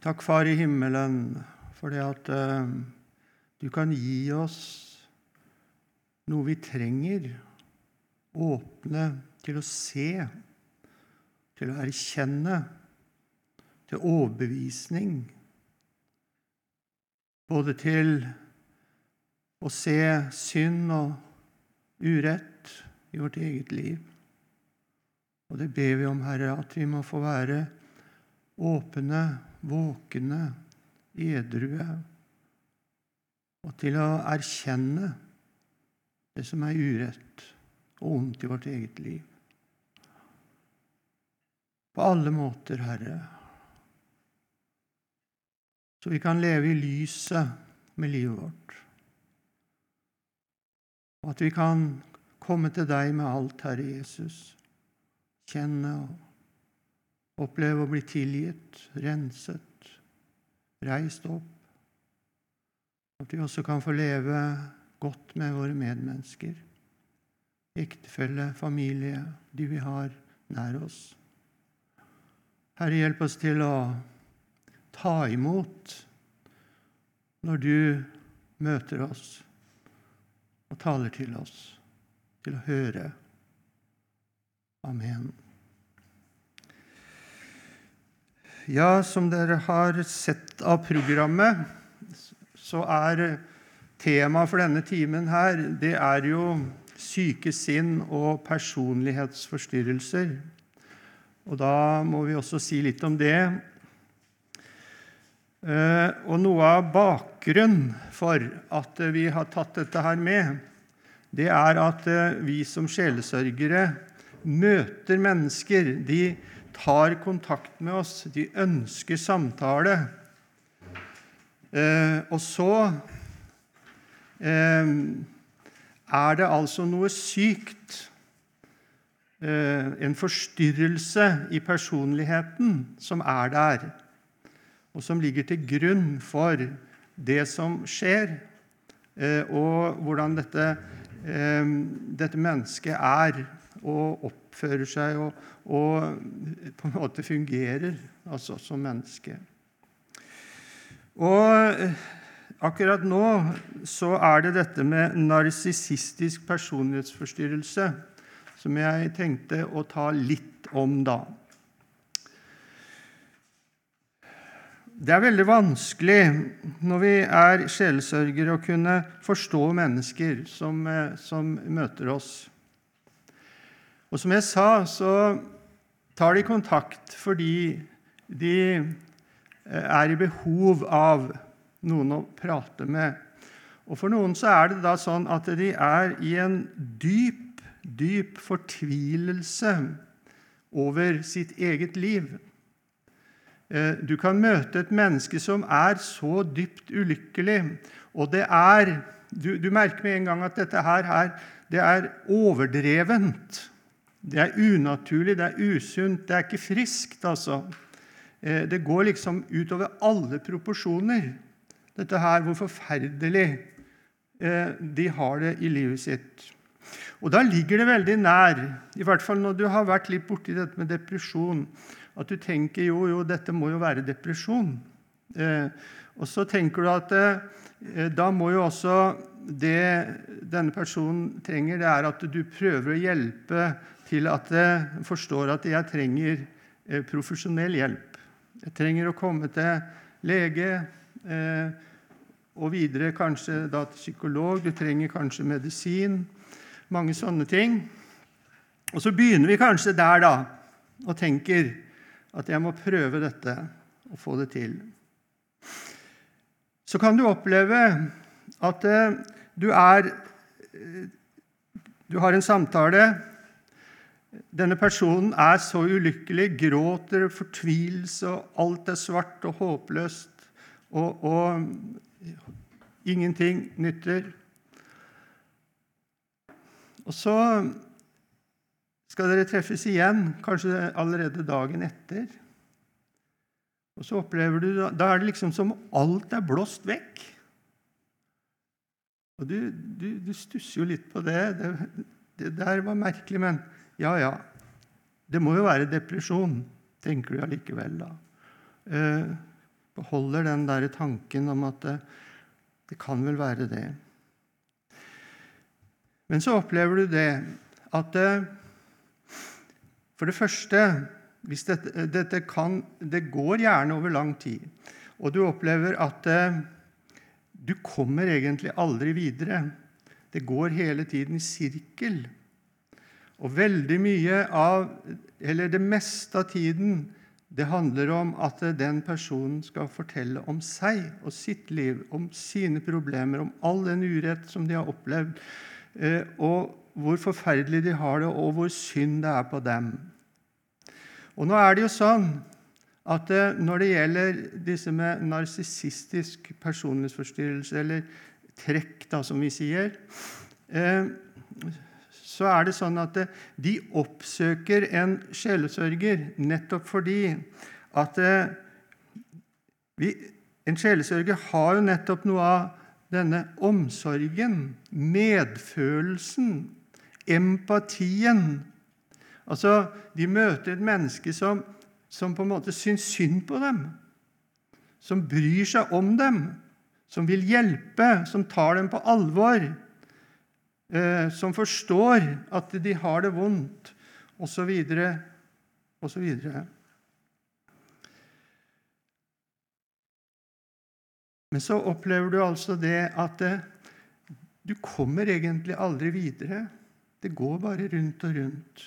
Takk, Far i himmelen, for det at eh, du kan gi oss noe vi trenger. Åpne til å se, til å erkjenne, til overbevisning. Både til å se synd og urett i vårt eget liv. Og det ber vi om, Herre, at vi må få være åpne, våkne, edrue, og til å erkjenne det som er urett og ondt i vårt eget liv. På alle måter, Herre, så vi kan leve i lyset med livet vårt. Og at vi kan komme til deg med alt, Herre Jesus. Kjenne og oppleve å bli tilgitt, renset, reist opp. At vi også kan få leve godt med våre medmennesker, ektefelle, familie, de vi har nær oss. Herre, hjelp oss til å ta imot når du møter oss og taler til oss, til å høre. Amen. Ja, som dere har sett av programmet, så er Temaet for denne timen her, det er jo syke sinn og personlighetsforstyrrelser. Og da må vi også si litt om det. Eh, og noe av bakgrunnen for at vi har tatt dette her med, det er at eh, vi som sjelesørgere møter mennesker. De tar kontakt med oss, de ønsker samtale. Eh, og så eh, er det altså noe sykt, eh, en forstyrrelse i personligheten, som er der, og som ligger til grunn for det som skjer, eh, og hvordan dette, ehm, dette mennesket er og oppfører seg og, og, på en måte fungerer altså som menneske. Og Akkurat nå så er det dette med narsissistisk personlighetsforstyrrelse som jeg tenkte å ta litt om da. Det er veldig vanskelig når vi er sjelesørgere, å kunne forstå mennesker som, eh, som, møter oss. Og som jeg sa, så tar de kontakt fordi de eh, er i behov av noen å prate med. Og For noen så er det da sånn at de er i en dyp, dyp fortvilelse over sitt eget liv. Eh, du kan møte et menneske som er så dypt ulykkelig, og det er Du, du merker med en gang at dette her er, det er overdrevent. Det er unaturlig, det er usunt, det er ikke friskt, altså. Eh, det går liksom utover alle proporsjoner dette her, hvor forferdelig eh, de har det i livet sitt. Og Da ligger det veldig nær, i hvert fall når du har vært litt borti dette med depresjon, at du tenker jo, jo, dette må jo være depresjon. Eh, og så tenker du at da må jo også det denne personen trenger, det er at du prøver å hjelpe til at jeg forstår at jeg trenger eh, profesjonell hjelp. Jeg trenger å komme til lege, Eh, og videre kanskje da til psykolog. Du trenger kanskje medisin. Mange sånne ting. Og så begynner vi kanskje der da, og tenker at jeg må prøve dette og få det til. Så kan du oppleve at eh, du er Du har en samtale. Denne personen er så ulykkelig, gråter, fortvilelse, og alt er svart og håpløst og, og ingenting nytter. Og så skal dere treffes igjen, kanskje allerede dagen etter. Og så opplever du, Da er det liksom som alt er blåst vekk. Og du, du, du stusser jo litt på det. det. det. der var merkelig, men ja, ja. Det må jo være depresjon, tenker du allikevel da. Eh, og den der tanken om at det, det kan vel være det. Men så opplever du det at det, For det første hvis dette, dette kan, Det går gjerne over lang tid, og du opplever at det, du kommer egentlig aldri videre. Det går hele tiden i sirkel. Og veldig mye av, eller det meste av tiden det handler om at den personen skal fortelle om seg og sitt liv, om sine problemer, om all den urett som de har opplevd, eh, og hvor forferdelig de har det, og hvor synd det er på dem. Og nå er det jo sånn at eh, når det gjelder disse med narsissistisk personlighetsforstyrrelse, eller trekk, da, som vi sier, eh, så er det sånn at eh, de oppsøker en sjelesørger nettopp fordi at vi, en sjelesørger har jo nettopp noe av denne omsorgen, medfølelsen, empatien. Altså, De møter et menneske som, som på en måte syns synd på dem, som bryr seg om dem, som vil hjelpe, som tar dem på alvor, eh, som forstår at de har det vondt, osv., osv. Men så opplever du altså det at eh, du kommer egentlig aldri videre. Det går bare rundt og rundt.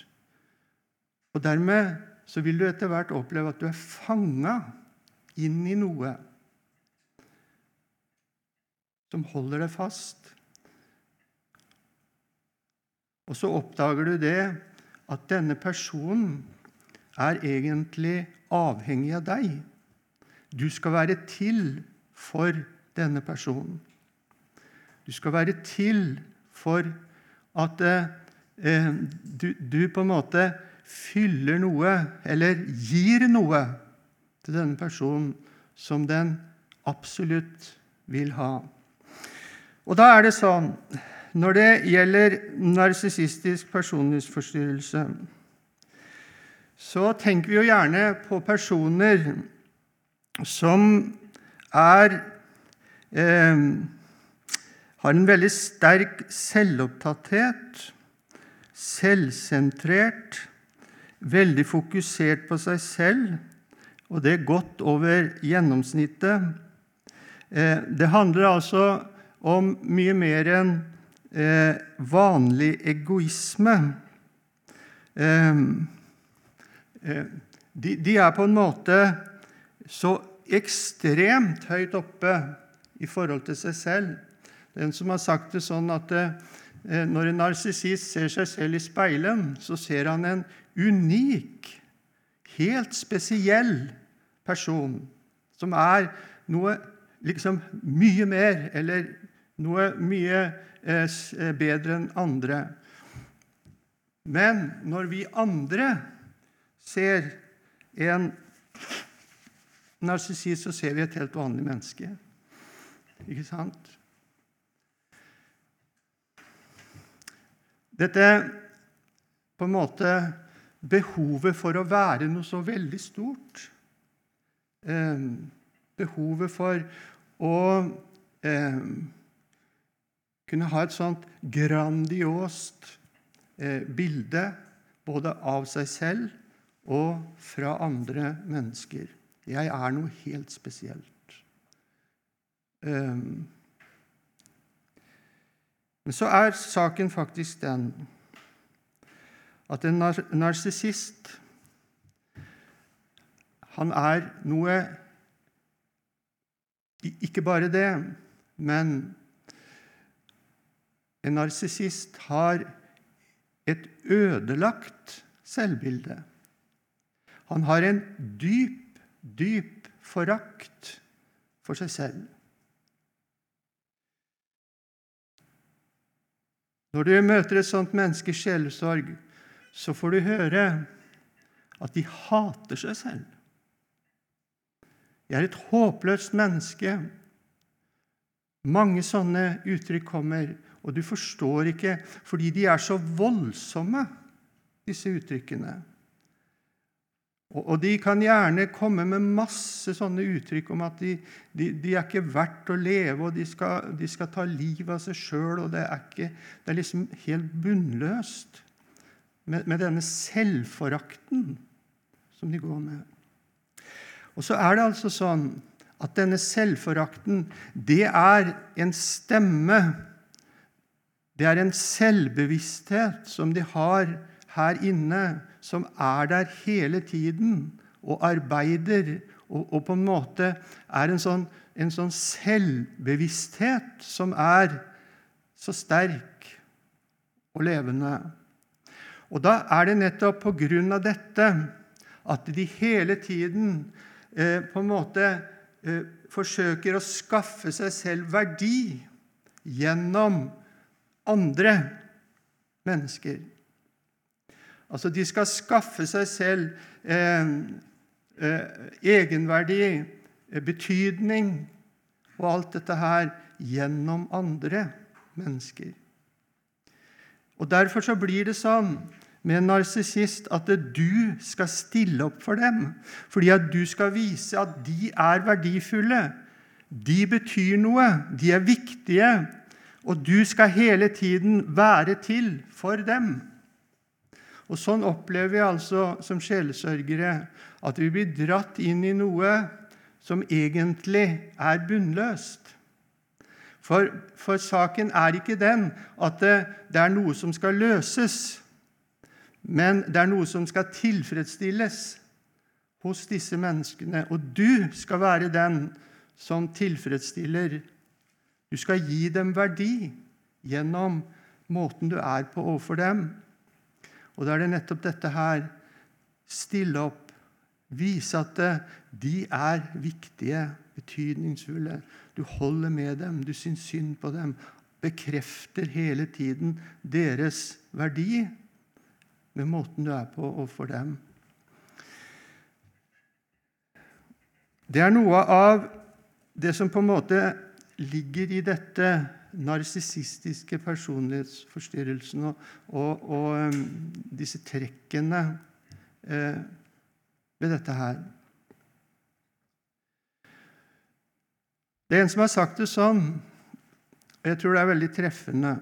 Og Dermed så vil du etter hvert oppleve at du er fanga inn i noe som holder deg fast. Og så oppdager du det at denne personen er egentlig avhengig av deg. Du skal være til for denne personen. Du skal være til for at eh, du, du, på en måte fyller noe, eller gir noe, til denne personen som den absolutt vil ha. Og da er det sånn når det gjelder narsissistisk personlighetsforstyrrelse, så tenker vi jo gjerne på personer som er eh, har en veldig sterk selvopptatthet, selvsentrert, veldig fokusert på seg selv, og det er godt over gjennomsnittet. Eh, det handler altså om mye mer enn eh, vanlig egoisme. Eh, de er på en måte så ekstremt høyt oppe i forhold til seg selv. Den som har sagt det sånn at eh, når en narsissist ser seg selv i speilen, så ser han en unik, helt spesiell person som er noe liksom mye mer, eller noe mye eh, eh, bedre enn andre. Men når vi andre ser en narsissist, så ser vi et helt vanlig menneske. Ikke sant? Dette på en måte behovet for å være noe så veldig stort. Eh, behovet for å eh, kunne ha et sånt grandiost eh, bilde både av seg selv og fra andre mennesker. Jeg er noe helt spesielt. Um, men så er saken faktisk den at en narsissist han er noe Ikke bare det, men en narsissist har et ødelagt selvbilde. Han har en dyp dyp forakt for seg selv. Når du møter et sånt menneske i sjelesorg, så får du høre at de hater seg selv. Jeg er et håpløst menneske. Mange sånne uttrykk kommer, og du forstår ikke fordi de er så voldsomme, disse uttrykkene. Og, de kan gjerne komme med masse sånne uttrykk om at de, de, de er ikke verdt å leve, og de skal, de skal ta livet av seg sjøl. Det, er det er liksom helt bunnløst med, med denne selvforakten som de går med. Og så er det altså sånn at denne selvforakten, det er en stemme. Det er en selvbevissthet som de har her inne som er der hele tiden og arbeider, og, og på en måte er en sånn, en sånn selvbevissthet som er så sterk og levende. Og da er det nettopp på grunn av dette at de hele tiden eh, på en måte eh, forsøker å skaffe seg selv verdi gjennom andre mennesker. Altså, de skal skaffe seg selv eh, eh, egenverdi, betydning og alt dette her gjennom andre mennesker. Og Derfor så blir det sånn med en narsissist at du skal stille opp for dem. Fordi at du skal vise at de er verdifulle. De betyr noe. De er viktige. Og du skal hele tiden være til for dem. Og Sånn opplever vi altså som sjelesørgere at vi blir dratt inn i noe som egentlig er bunnløst. For, for saken er ikke den at det, det, er noe som skal løses, men det er noe som skal tilfredsstilles hos disse menneskene. Og du skal være den som tilfredsstiller. Du skal gi dem verdi gjennom måten du er på overfor dem. Og da er det nettopp dette her Stille opp, vise at de er viktige, betydningsfulle. Du holder med dem, du syns synd på dem. Bekrefter hele tiden deres verdi med måten du er på overfor dem. Det er noe av det som på en måte ligger i dette narsissistiske personlighetsforstyrrelsen og, og, og disse trekkene eh, ved dette her. Det er en som har sagt det sånn, og jeg tror det er veldig treffende.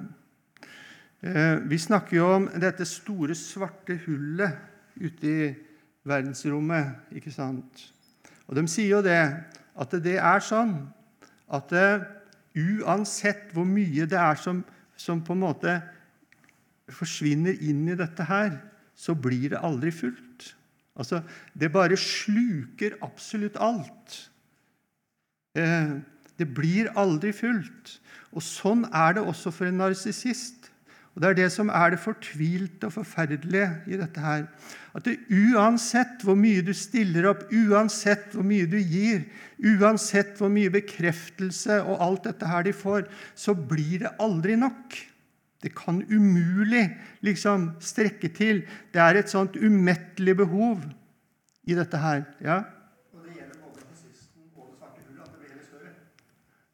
Eh, vi snakker jo om dette store, svarte hullet ute i verdensrommet. ikke sant? Og de sier jo det, at det er sånn at det, uansett hvor mye det er som, som, på en måte forsvinner inn i dette her, så blir det aldri fullt. Altså, Det bare sluker absolutt alt. Eh, det blir aldri fullt. Og Sånn er det også for en narsissist. Og Det er det som er det fortvilte og forferdelige i dette her. At det, uansett hvor mye du stiller opp, uansett hvor mye du gir, uansett hvor mye bekreftelse og alt dette her de får, så blir det aldri nok. Det kan umulig liksom strekke til. Det er et sånt umettelig behov i dette her. Ja? Og det gjelder både nazisten og det svarte hullet, at det blir større?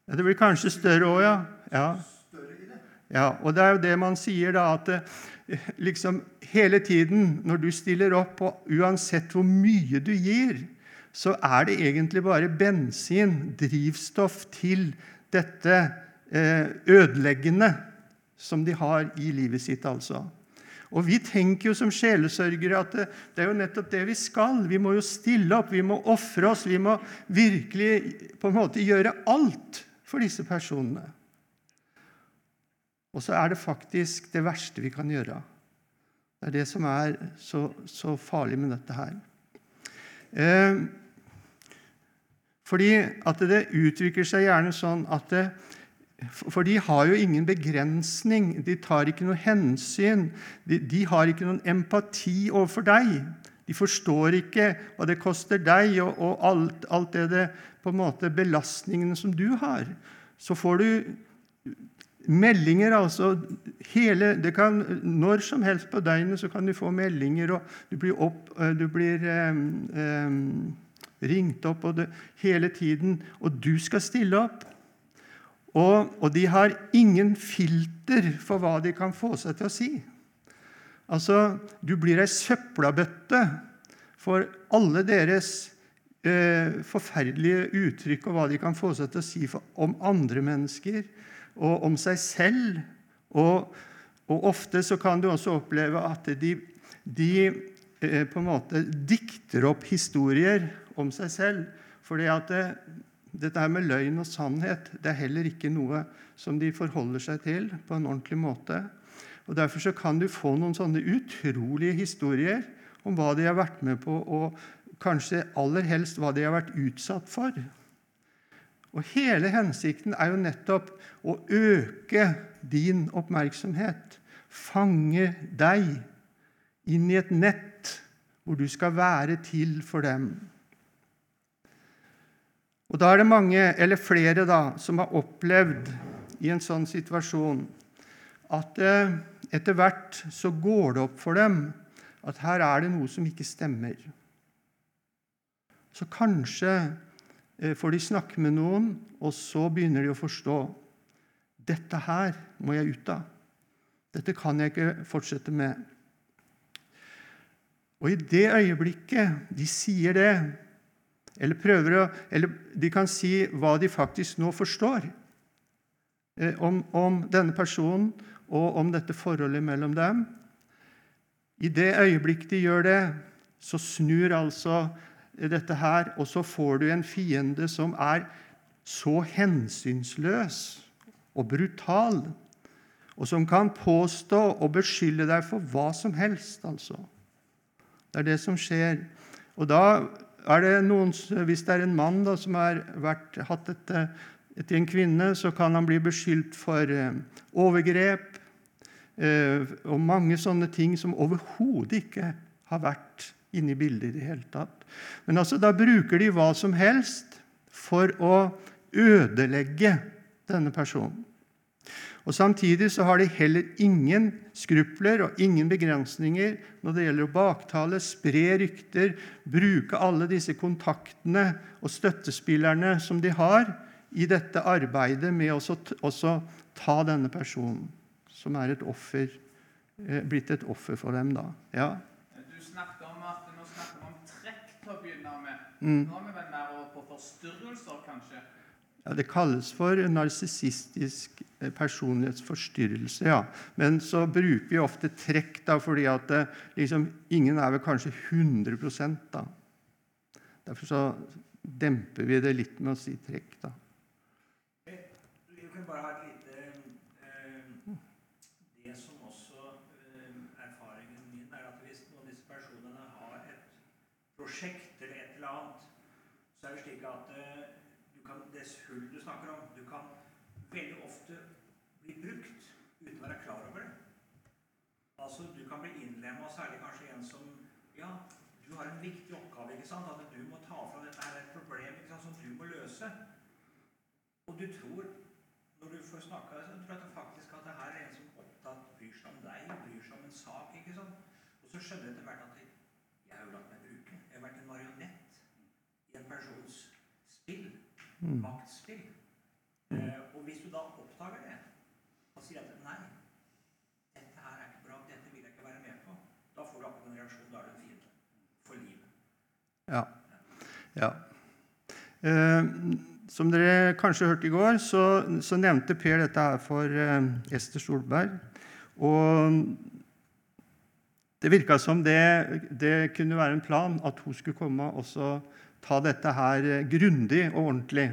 Ja, det blir kanskje større òg, ja. ja. Ja, og det er jo det man sier, da, at liksom hele tiden når du stiller opp, og uansett hvor mye du gir, så er det egentlig bare bensin, drivstoff, til dette eh, ødeleggende som de har i livet sitt. altså. Og Vi tenker jo som sjelesørgere at det, det, er jo nettopp det vi skal. Vi må jo stille opp, vi må ofre oss, vi må virkelig på en måte gjøre alt for disse personene. Og så er det faktisk det verste vi kan gjøre. Det er det som er så, så farlig med dette her. Eh, fordi at det utvikler seg gjerne sånn at det, For de har jo ingen begrensning. De tar ikke noe hensyn. De, de har ikke noen empati overfor deg. De forstår ikke hva det koster deg, og, og alt, alt, det, det på en måte belastningene som du har. Så får du Meldinger, altså hele, det kan, Når som helst på døgnet så kan du få meldinger, og du blir, opp, eh, du blir um, um, ringt opp og det, hele tiden, og du skal stille opp. Og, og, de har ingen filter for hva de kan få seg til å si. Altså, Du blir ei søppelbøtte For alle deres eh, forferdelige uttrykk og hva de kan få seg til å si for, om andre mennesker og om seg selv. Og, og ofte så kan du også oppleve at de, de eh, på en måte dikter opp historier om seg selv. fordi at det, dette her med løgn og sannhet det er heller ikke noe som de forholder seg til på en ordentlig måte. Og Derfor så kan du få noen sånne utrolige historier om hva de har vært med på, og kanskje aller helst hva de har vært utsatt for. Og Hele hensikten er jo nettopp å øke din oppmerksomhet, fange deg inn i et nett hvor du skal være til for dem. Og Da er det mange, eller flere, da, som har opplevd i en sånn situasjon at eh, etter hvert så går det opp for dem at her er det noe som ikke stemmer. Så kanskje får de snakke med noen, og så begynner de å forstå. Dette her må jeg ut av. Dette kan jeg ikke fortsette med. Og i det øyeblikket de sier det, eller prøver å Eller de kan si hva de faktisk nå forstår eh, om, om denne personen og om dette forholdet mellom dem. I det øyeblikk de gjør det, så snur altså dette her, og så får du en fiende som er så hensynsløs og brutal, og som kan påstå og beskylde deg for hva som helst. altså. Det er det som skjer. Og da er det noen, Hvis det er en mann da, som har vært, hatt dette til en kvinne, så kan han bli beskyldt for eh, overgrep eh, og mange sånne ting som overhodet ikke har vært inne i bildet i det hele tatt. Men altså, da bruker de hva som helst for å ødelegge denne personen. Og Samtidig så har de heller ingen skrupler og ingen begrensninger når det gjelder å baktale, spre rykter, bruke alle disse kontaktene og støttespillerne som de har i dette arbeidet med å ta denne personen, som er et offer, eh, blitt et offer for dem. da. Ja. Du snakket om at nå snakker vi om trekk til å begynne med. Mm. Nå er vi vel mer på forstyrrelser, kanskje? Ja, Det kalles for narsissistisk eh, personlighetsforstyrrelse. ja. Men så bruker vi ofte trekk, da, fordi at det, liksom, ingen er vel kanskje 100 da. Derfor så demper vi det litt med å si trekk. da. Vi kan bare ha et lite eh, Det som også eh, erfaringen min er at hvis noen av disse personene har et prosjekt eller annet, så er det slik at eh, du kan, det hull du snakker om, du kan veldig ofte bli brukt uten å være klar over det. Altså, Du kan bli innlemma, særlig kanskje en som Ja, du har en viktig oppgave, ikke sant? At du må ta fra dette her et problem ikke sant, som du må løse. Og du tror, når du får snakka, så tror jeg faktisk at det her er en som opptatt bryr seg om deg, bryr seg om en sak. ikke sant? Og så skjønner du etter hvert at jeg har jo latt meg bruke. Jeg har vært en marionett i en persons spill. Maktspill. Eh, og hvis du da oppdager det og sier at nei, dette her er ikke bra, dette vil jeg ikke være med på, da får du akkurat en reaksjon. Da er du en fiende. For livet. Ja. ja. Eh, som dere kanskje hørte i går, så, så nevnte Per dette her for eh, Ester Solberg. Og det virka som det, det, kunne være en plan at hun skulle komme og ta dette her eh, grundig og ordentlig.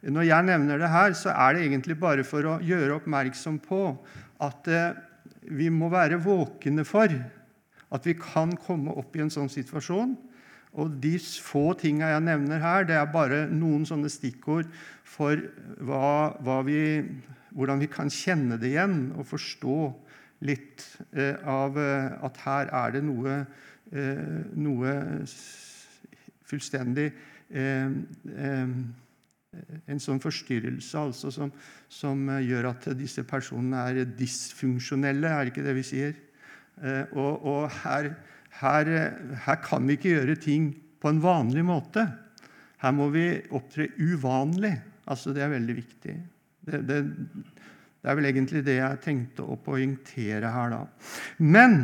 Når jeg nevner det her, så er det egentlig bare for å gjøre oppmerksom på at eh, vi må være våkne for at vi kan komme opp i en sånn situasjon. Og de få tinga jeg nevner her, det er bare noen sånne stikkord for hva, hva vi, hvordan vi kan kjenne det igjen og forstå litt eh, av at her er det noe, eh, noe fullstendig eh, eh, En sånn forstyrrelse altså, som, som, gjør at disse personene er dysfunksjonelle, er det ikke det vi sier? Eh, og, og her, her, her, kan vi ikke gjøre ting på en vanlig måte. Her må vi opptre uvanlig. Altså, det er veldig viktig. Det, det, det er vel egentlig det jeg tenkte å poengtere her, da. Men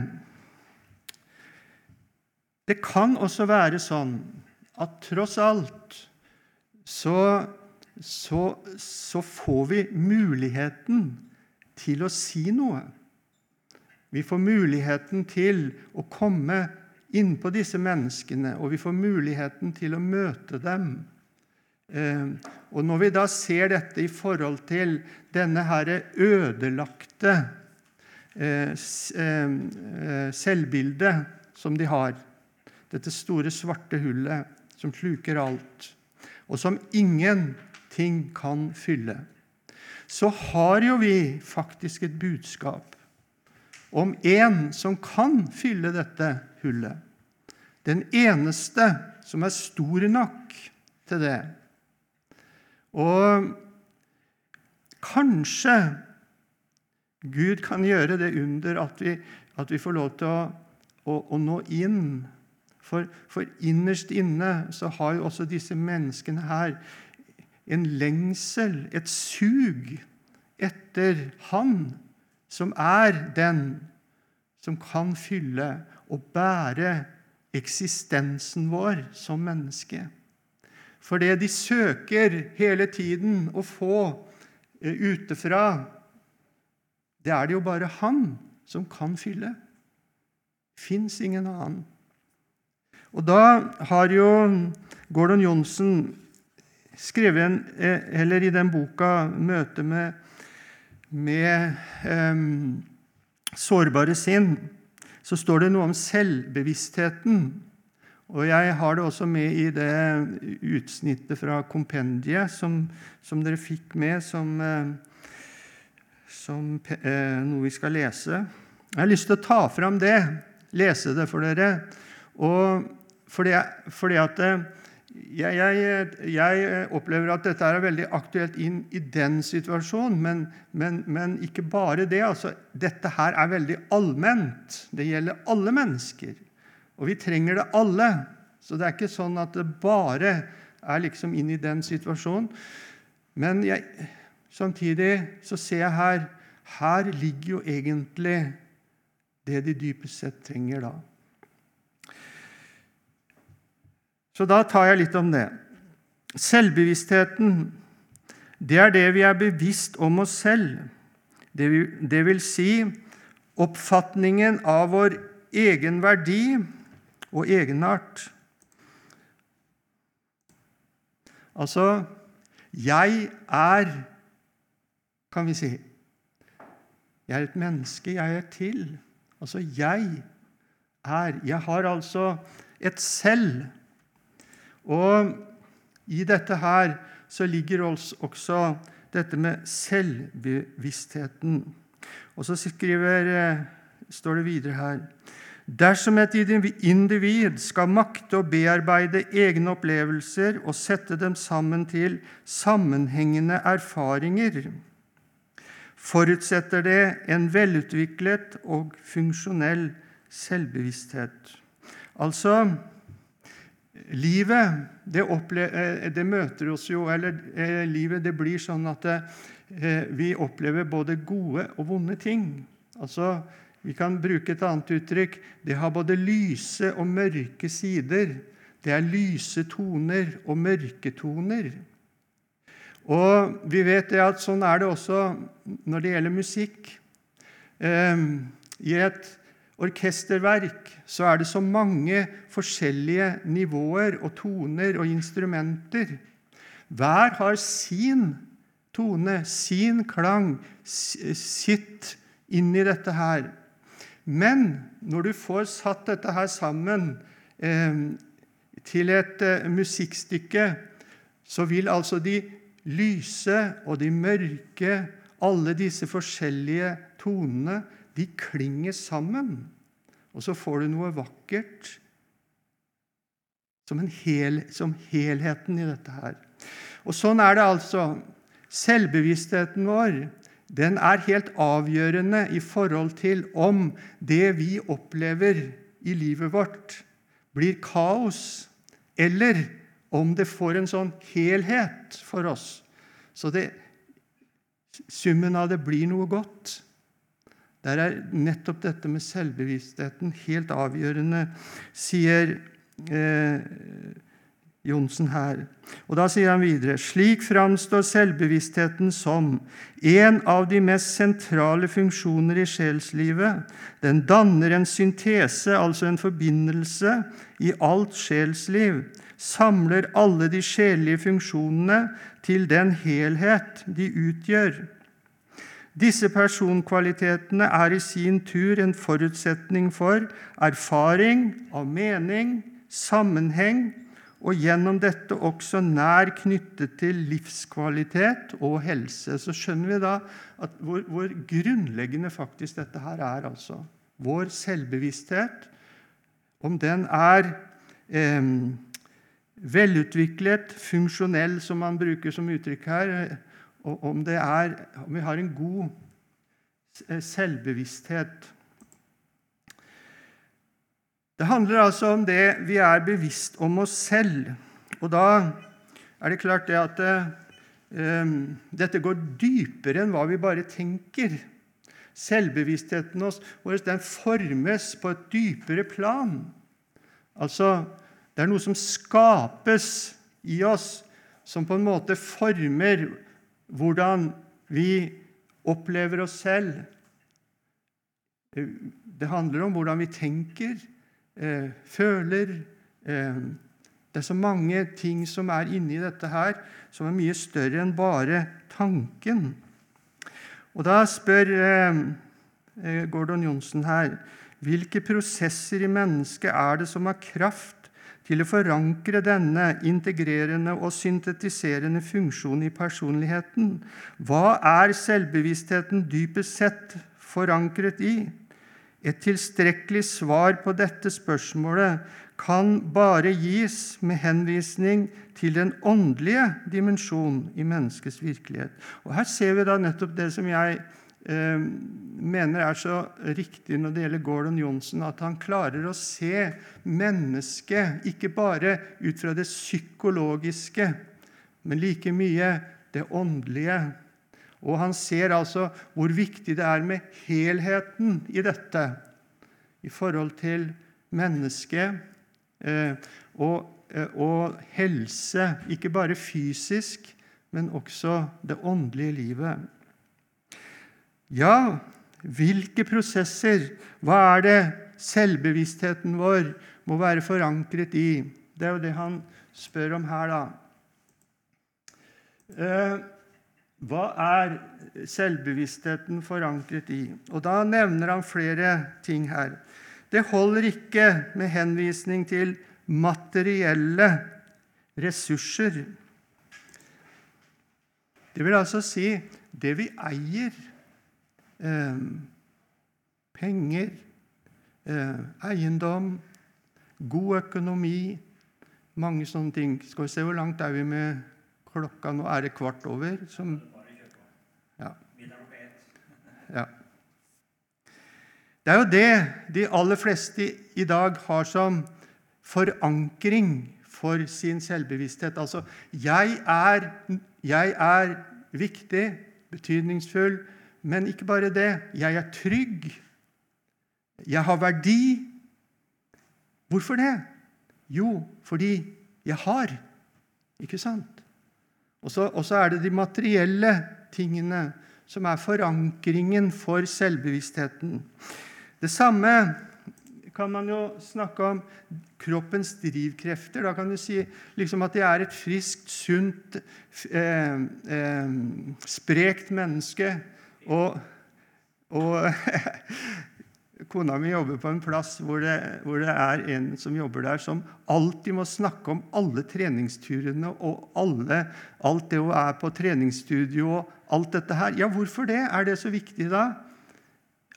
det kan også være sånn at tross alt så, så, så får vi muligheten til å si noe. Vi får muligheten til å komme innpå disse menneskene, og vi får muligheten til å møte dem. Eh, og Når vi da ser dette i forhold til denne her ødelagte eh, eh, selvbildet som de har, dette store, svarte hullet som sluker alt, og som ingenting kan fylle, så har jo vi faktisk et budskap om en som kan fylle dette hullet. Den eneste som er stor nok til det. Og kanskje Gud kan gjøre det under at vi, at vi får lov til å, å, å nå inn. For, for, innerst inne så har jo også disse menneskene her en lengsel, et sug, etter Han som er den som kan fylle og bære eksistensen vår som menneske. For det de søker hele tiden å få eh, utefra, det er det jo bare Han som kan fylle. Fins ingen annen. Og da har jo Gordon Johnsen skrevet en, eh, eller i den boka 'Møte med, med um, sårbare sinn', så står det noe om selvbevisstheten. Og jeg har det også med i det utsnittet fra kompendiet som, som dere fikk med som, eh, som eh, noe vi skal lese. Jeg har lyst til å ta fram det, lese det for dere. Og fordi, fordi at eh, jeg, jeg, jeg, opplever at dette er veldig aktuelt inn i den situasjonen, men, men, men ikke bare det. Altså, dette her er veldig allment. Det gjelder alle mennesker. Og vi trenger det alle. Så det er ikke sånn at det bare er liksom inn i den situasjonen. Men jeg, samtidig så ser jeg her Her ligger jo egentlig det de dypest sett trenger da. Så da tar jeg litt om det. Selvbevisstheten, det er det vi er bevisst om oss selv. Det vil, det vil si oppfatningen av vår egen verdi og egenart. Altså Jeg er, kan vi si. Jeg er et menneske. Jeg er til. Altså, jeg er Jeg har altså et selv og i dette her så ligger også dette med selvbevisstheten. Og så skriver, eh, står det videre her Dersom et individ skal makte å bearbeide egne opplevelser og sette dem sammen til sammenhengende erfaringer, forutsetter det en velutviklet og funksjonell selvbevissthet. Altså Livet det, eh, det, møter oss jo Eller eh, livet det blir sånn at eh, vi opplever både gode og vonde ting. Altså, Vi kan bruke et annet uttrykk. Det har både lyse og mørke sider. Det er lyse toner og mørke toner. Og vi vet det at sånn er det også når det gjelder musikk. Eh, I et orkesterverk så er det så mange forskjellige nivåer og toner og instrumenter. Hver har sin tone, sin klang, sitt inni dette her. Men når du får satt dette her sammen eh, til et eh, musikkstykke, så vil altså de lyse og de mørke, alle disse forskjellige tonene, de klinger sammen. Og så får du noe vakkert som, hel, som helheten i dette her. Og sånn er det altså. Selvbevisstheten vår den er helt avgjørende i forhold til om det vi opplever i livet vårt, blir kaos, eller om det får en sånn helhet for oss. Så det, summen av det blir noe godt. Der er nettopp dette med selvbevisstheten helt avgjørende, sier eh, Johnsen her. Og Da sier han videre slik framstår selvbevisstheten som en av de mest sentrale funksjoner i sjelslivet. Den danner en syntese, altså en forbindelse, i alt sjelsliv. Samler alle de sjelelige funksjonene til den helhet de utgjør. Disse personkvalitetene er i sin tur en forutsetning for erfaring av mening, sammenheng og gjennom dette også nær knyttet til livskvalitet og helse. Så skjønner vi da hvor, hvor grunnleggende faktisk dette her er. altså. Vår selvbevissthet, om den er eh, velutviklet, funksjonell, som man bruker som uttrykk her, og om, er, om vi har en god eh, selvbevissthet. Det handler altså om det vi er bevisst om oss selv. Og da er det klart det at eh, dette går dypere enn hva vi bare tenker. Selvbevisstheten vår den formes på et dypere plan. Altså, Det er noe som skapes i oss, som på en måte former hvordan vi opplever oss selv. Det handler om hvordan vi tenker, eh, føler eh, Det er så mange ting som er inni dette her, som er mye større enn bare tanken. Og Da spør eh, eh Gordon Johnsen her hvilke prosesser i mennesket er det som har kraft til å forankre denne integrerende og syntetiserende funksjonen i personligheten. Hva er selvbevisstheten dypest sett forankret i? Et tilstrekkelig svar på dette spørsmålet kan bare gis med henvisning til den åndelige dimensjonen i menneskets virkelighet. Og Her ser vi da nettopp det som jeg mener er så riktig når det gjelder Gordon Johnsen, at han klarer å se mennesket ikke bare ut fra det psykologiske, men like mye det åndelige. Og han ser altså hvor viktig det er med helheten i dette i forhold til mennesket eh, og, eh, og helse, ikke bare fysisk, men også det åndelige livet. Ja, hvilke prosesser? Hva er det selvbevisstheten vår må være forankret i? Det er jo det han spør om her, da. Eh, hva er selvbevisstheten forankret i? Og Da nevner han flere ting her. Det holder ikke med henvisning til materielle ressurser. Det vil altså si det vi eier eh, penger, eh, eiendom, god økonomi Mange sånne ting. Skal vi se hvor langt er vi med klokka nå? Er det kvart over? Som, ja. ja. Det er jo det de aller fleste i dag har som forankring for sin selvbevissthet. Altså jeg er, jeg er viktig, betydningsfull, men ikke bare det. Jeg er trygg. Jeg har verdi. Hvorfor det? Jo, fordi jeg har. Ikke sant? Og så er det de materielle tingene som er forankringen for selvbevisstheten. Det samme kan man jo snakke om kroppens drivkrefter. Da kan du si liksom at jeg er et friskt, sunt, eh, eh, sprekt menneske og, og Kona mi jobber på en plass hvor det, hvor det, er en som jobber der, som alltid må snakke om alle treningsturene og alle, alt det hun er på treningsstudio og alt dette her. Ja, hvorfor det? Er det så viktig da?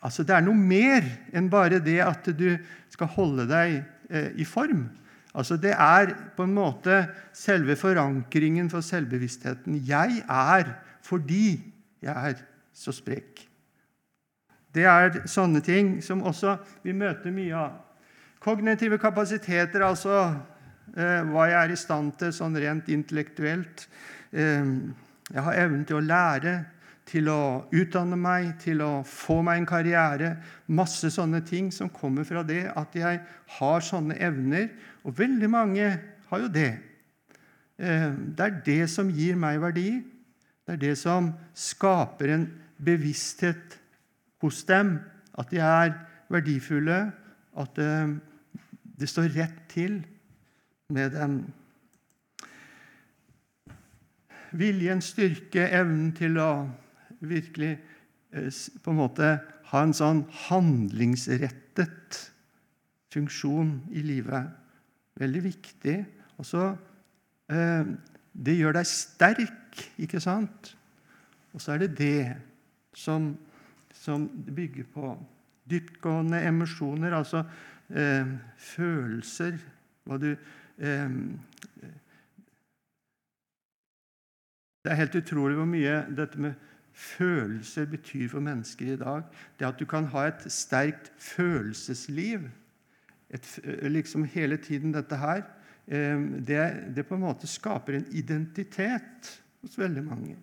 Altså, Det er noe mer enn bare det at du skal holde deg eh, i form. Altså, Det er på en måte selve forankringen for selvbevisstheten. Jeg er fordi jeg er så sprek. Det er sånne ting som også vi møter mye av. Kognitive kapasiteter, altså eh, hva jeg er i stand til sånn rent intellektuelt. Eh, jeg har evnen til å lære, til å utdanne meg, til å få meg en karriere. Masse sånne ting som kommer fra det at jeg har sånne evner. Og veldig mange har jo det. Eh, det er det som gir meg verdi. Det er det som skaper en bevissthet hos dem. At de er verdifulle, at det, det står rett til med dem viljen, styrke, evnen til å virkelig eh, på en måte ha en sånn handlingsrettet funksjon i livet. Veldig viktig. Og så eh, Det gjør deg sterk, ikke sant? Og så er det det som, som bygger på dyptgående emosjoner, altså eh, følelser hva du eh, Det er helt utrolig hvor mye dette med følelser betyr for mennesker i dag. Det at du kan ha et sterkt følelsesliv, et, liksom hele tiden dette her, det, det, på en måte skaper en identitet hos veldig mange.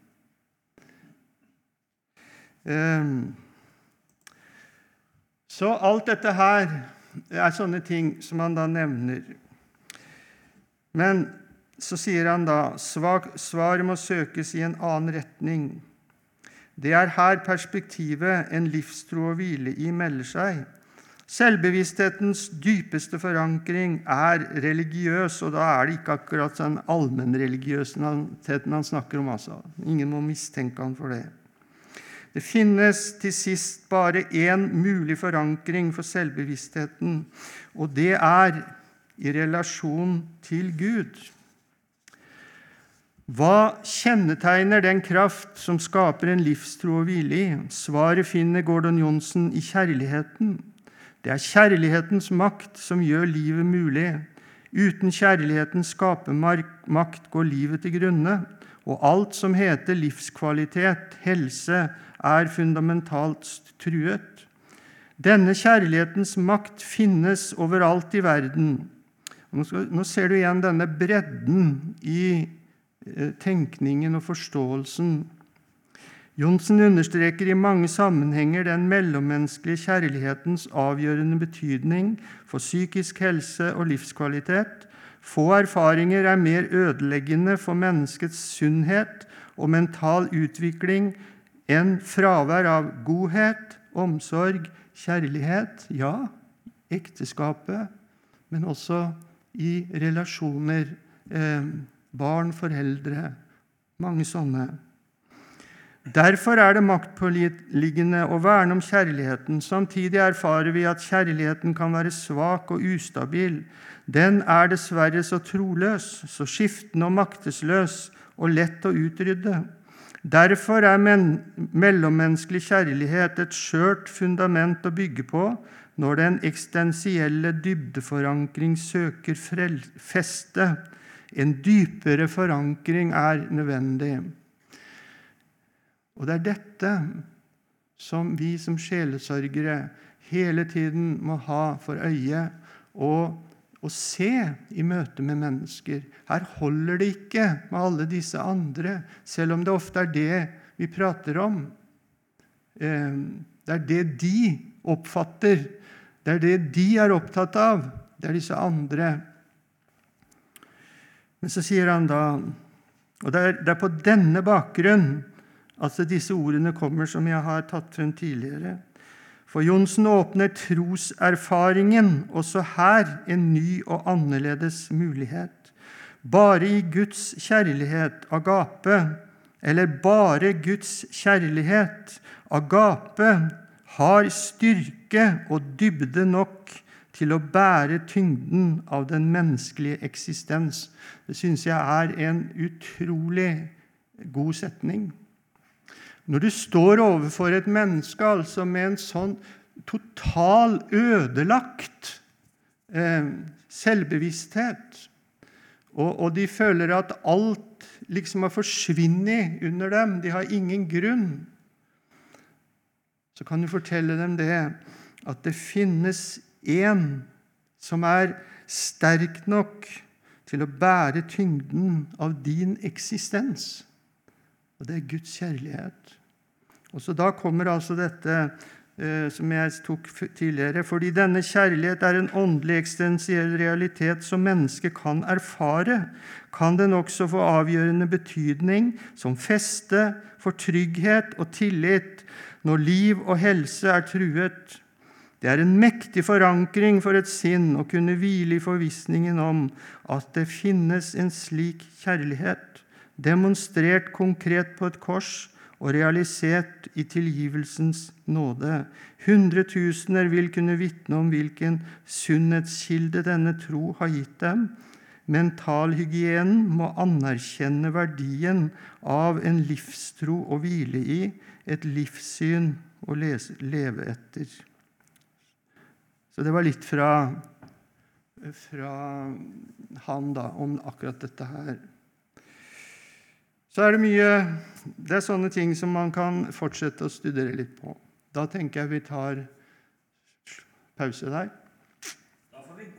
Så alt dette her er sånne ting som han da nevner. Men så sier han da svaret må søkes i en annen retning. Det er her perspektivet en livstro og hvile i melder seg. Selvbevissthetens dypeste forankring er religiøs, og da er det ikke akkurat sånn allmennreligiøsiteten han snakker om. altså. Ingen må mistenke han for det. Det finnes til sist bare én mulig forankring for selvbevisstheten, og det er i relasjon til Gud. Hva kjennetegner den kraft som skaper en livstro og hvile i? Svaret finner Gordon Johnsen i kjærligheten. Det er kjærlighetens makt som gjør livet mulig. Uten kjærlighetens skapermakt går livet til grunne, og alt som heter livskvalitet, helse, er fundamentalt truet. Denne kjærlighetens makt finnes overalt i verden. Nå ser du igjen denne bredden i Eh, tenkningen og forståelsen. Johnsen understreker i mange sammenhenger den mellommenneskelige kjærlighetens avgjørende betydning for psykisk helse og livskvalitet. Få erfaringer er mer ødeleggende for menneskets sunnhet og mental utvikling enn fravær av godhet, omsorg, kjærlighet, ja, ekteskapet, men også i relasjoner. Eh, barn, foreldre Mange sånne. Derfor er det maktpåliggende å verne om kjærligheten. Samtidig erfarer vi at kjærligheten kan være svak og ustabil. Den er dessverre så troløs, så skiftende og maktesløs og lett å utrydde. Derfor er mellommenneskelig kjærlighet et skjørt fundament å bygge på når den eksistensielle dybdeforankring søker feste en dypere forankring er nødvendig. Og det er dette som vi som sjelesørgere hele tiden må ha for øye og, og se i møte med mennesker. Her holder det ikke med alle disse andre, selv om det ofte er det vi prater om. Eh, det er det de oppfatter, det er det de er opptatt av. Det er disse andre men så sier han da Og det er, det er på denne bakgrunn at disse ordene kommer, som jeg har tatt frem tidligere. For Johnsen åpner troserfaringen også her en ny og annerledes mulighet. Bare i Guds kjærlighet, agape, eller bare Guds kjærlighet, agape, har styrke og dybde nok til å bære tyngden av den menneskelige eksistens. Det syns jeg er en utrolig god setning. Når du står overfor et menneske altså med en sånn total ødelagt eh, selvbevissthet, og, og, de føler at alt liksom har forsvunnet under dem, de har ingen grunn, så kan du fortelle dem det at det finnes en som er sterk nok til å bære tyngden av din eksistens. Og det er Guds kjærlighet. Og så Da kommer altså dette eh, som jeg tok tidligere. Fordi denne kjærlighet er en åndelig eksistensiell realitet som mennesket kan erfare, kan den også få avgjørende betydning som feste for trygghet og tillit når liv og helse er truet. Det er en mektig forankring for et sinn å kunne hvile i forvissningen om at det finnes en slik kjærlighet, demonstrert konkret på et kors og realisert i tilgivelsens nåde. Hundretusener vil kunne vitne om hvilken sunnhetskilde denne tro har gitt dem. Mentalhygienen må anerkjenne verdien av en livstro å hvile i, et livssyn å leve etter. Så det var litt fra, fra han da, om akkurat dette her. Så er det mye Det er sånne ting som man kan fortsette å studere litt på. Da tenker jeg vi tar pause der.